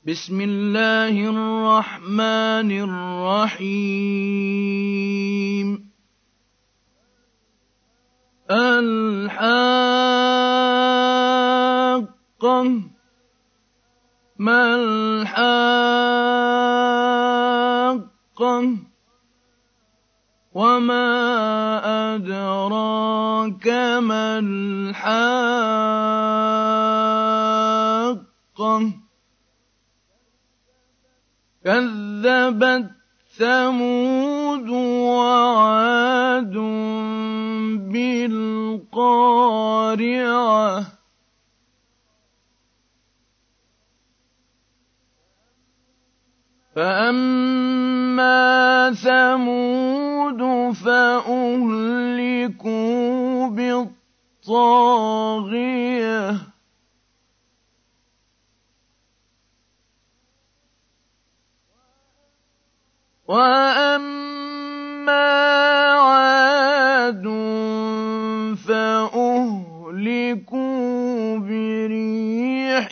بسم الله الرحمن الرحيم. الحاقة. ما الحاقة؟ وما أدراك ما الحاقة؟ كذبت ثمود وعاد بالقارعة. فأما ثمود فأهلكوا بالطاغية. وأما عاد فأهلكوا بريح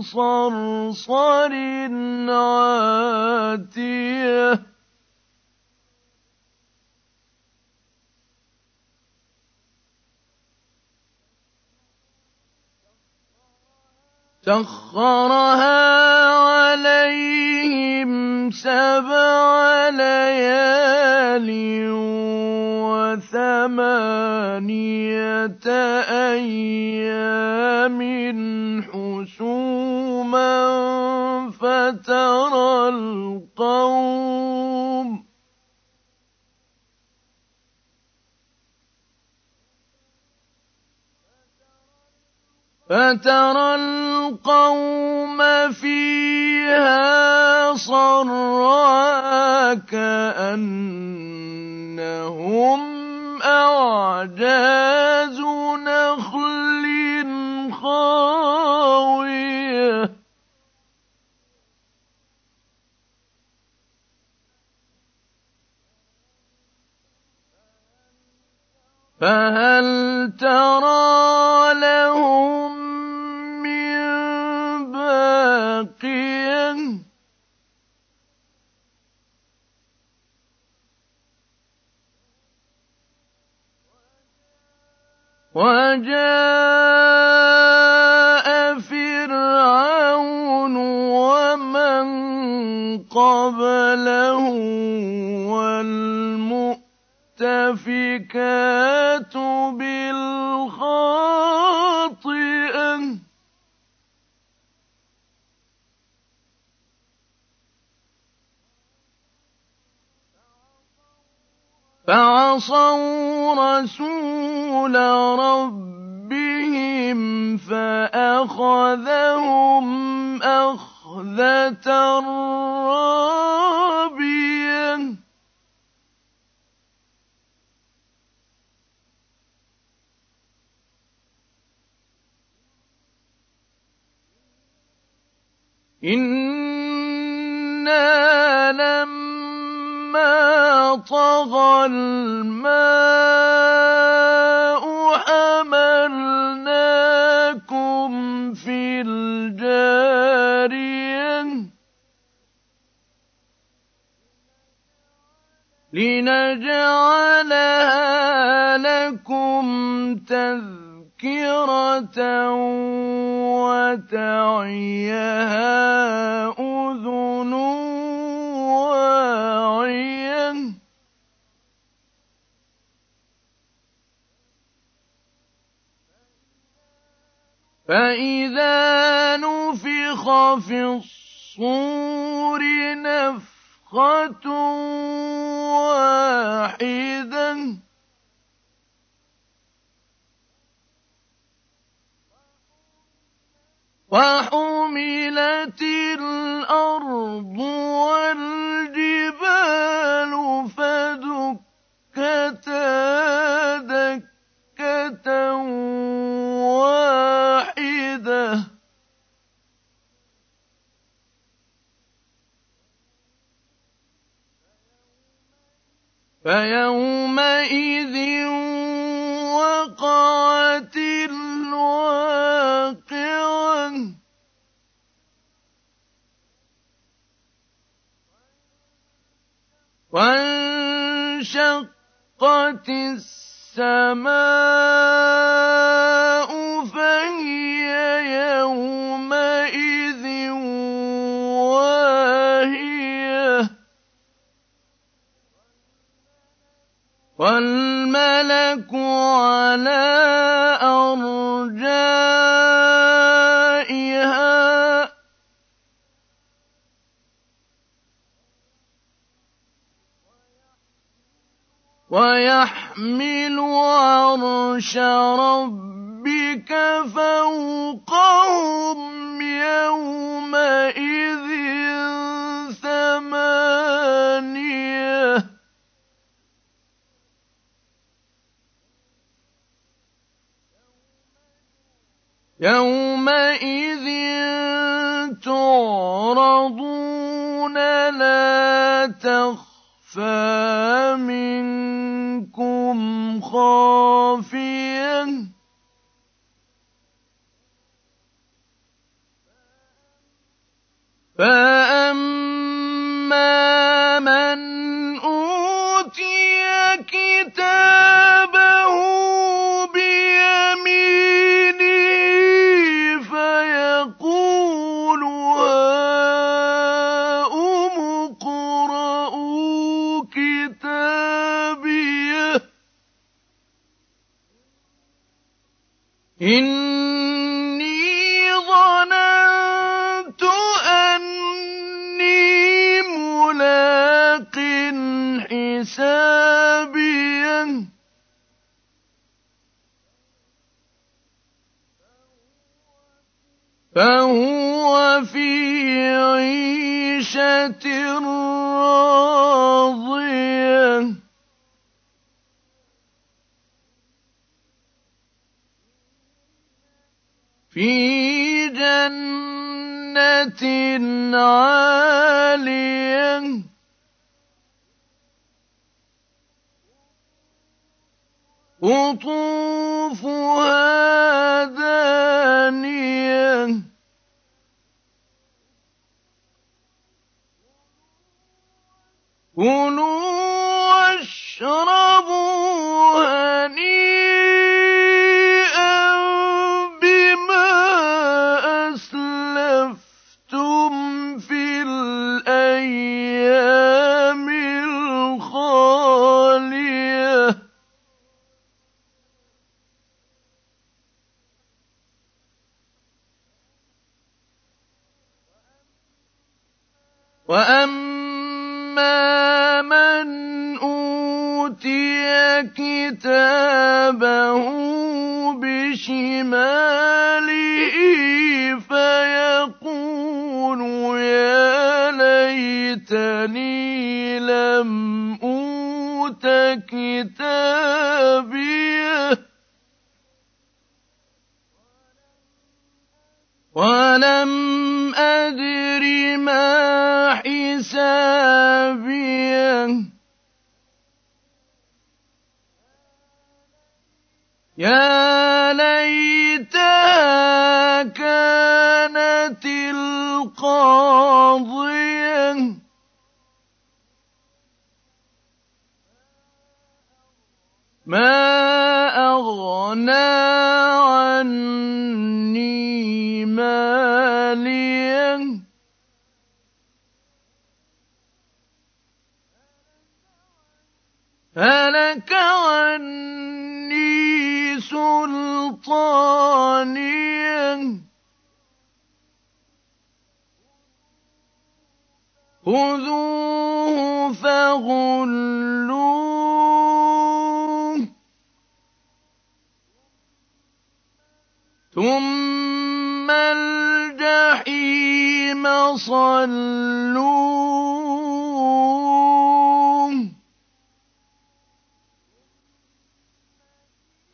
صرصر عاتيه سخرها عليهم سبع ليال وثمانية أيام حسوما فترى القوم فترى القوم فيها صرعا كأنهم أعجاز نخل خاوية. فهل ترى قبله والمؤتفكات بالخاطئة. فعصوا رسول ربهم فأخذهم أخذة رابية إنا لما طغى الماء لنجعلها لكم تذكرة وتعيها أذن واعية فإذا نفخ في الصور نفخة واحدة وحملت الأرض والجبال فدكتا دكة واحدة. فيومئذ السماء فهي يومئذ واهية. والملك على أرجائها. ويحمل عرش ربك فوقهم يومئذ فأما حسابيه فهو في عيشة راضية. في جنة عالية. قطوفها دانية كلوا واشربوا هنيئا. كتابيه. ولم أدر ما حسابيه. يا ليتها كانت القاضية. ما أغنى عني ماليه هلك عني سلطانيه خذوه فغلوه ثم الجحيم صلوه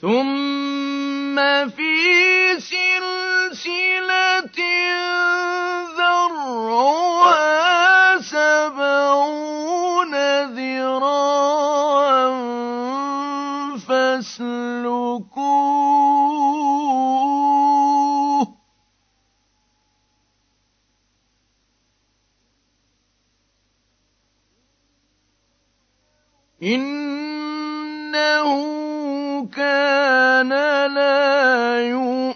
ثم في سلسلة كَانَ لَا يُؤْمِنُ.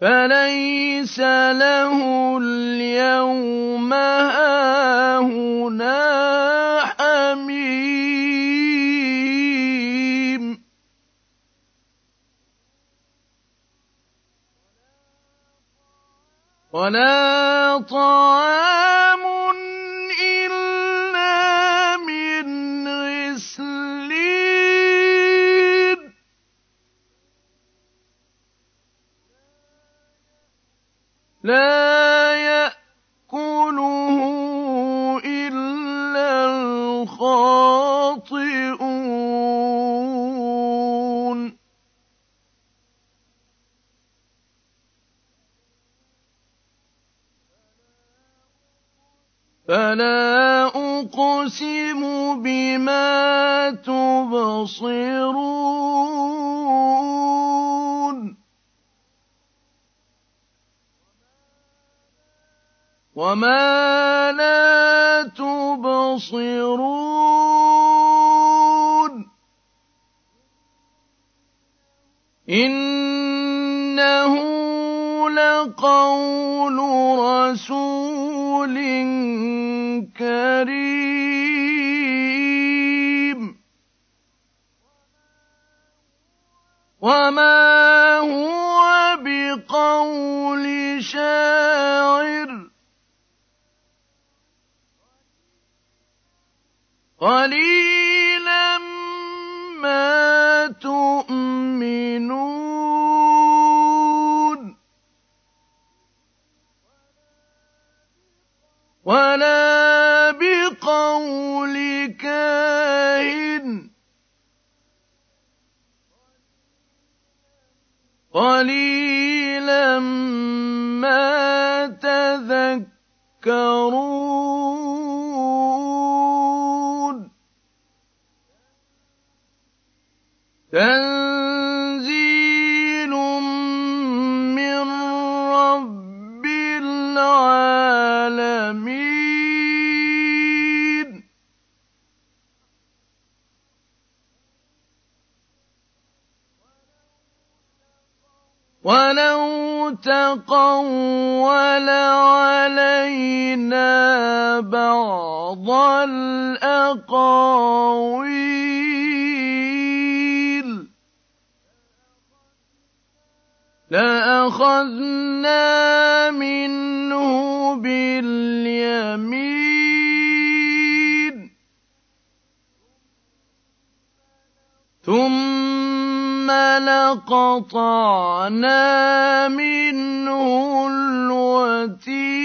فَلَيْسَ لَهُ الْيَوْمَ هَاهُنَا حَمِيمٌ. وَلَا طَعَامٌ لَّا يَأْكُلُهُ إِلَّا الْخَاطِئُونَ. فَلَا أُقْسِمُ بِمَا تُبْصِرُونَ. وَمَا لَا تُبْصِرُونَ إِنَّهُ لَقَوْلُ رَسُولٍ كَرِيمٍ وَمَا بِقَوْلِ كَاهِنٍ ۚ. قَلِيلًا مَّا تَذَكَّرُونَ وَلَوْ تَقَوَّلَ عَلَيْنَا بَعْضَ الْأَقَاوِيلِ لَأَخَذْنَا مِنْهُ لَقَطَعْنَا مِنْهُ الْوَتِينَ.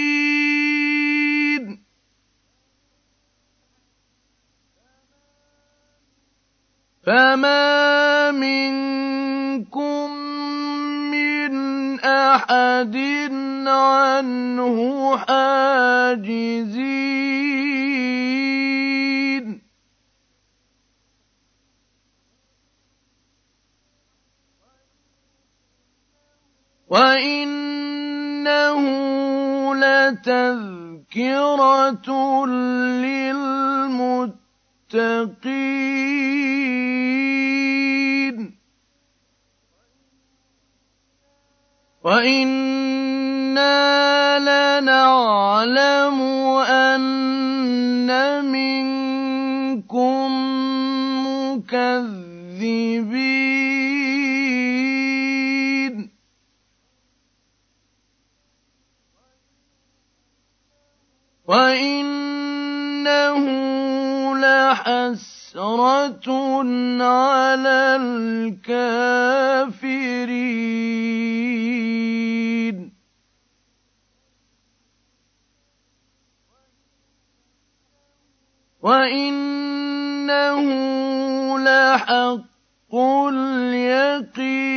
فَمَا مِنكُم مِّنْ أَحَدٍ عَنْهُ حَاجِزِينَ. وَإِنَّهُ لَتَذْكِرَةٌ لِّلْمُتَّقِينَ وَإِنَّا لَنَعْلَمُ أَنَّ مِنكُم مُّكَذِّبِينَ وَإِنَّهُ لَحَسْرَةٌ عَلَى الْكَافِرِينَ وَإِنَّهُ لَحَقُّ الْيَقِينِ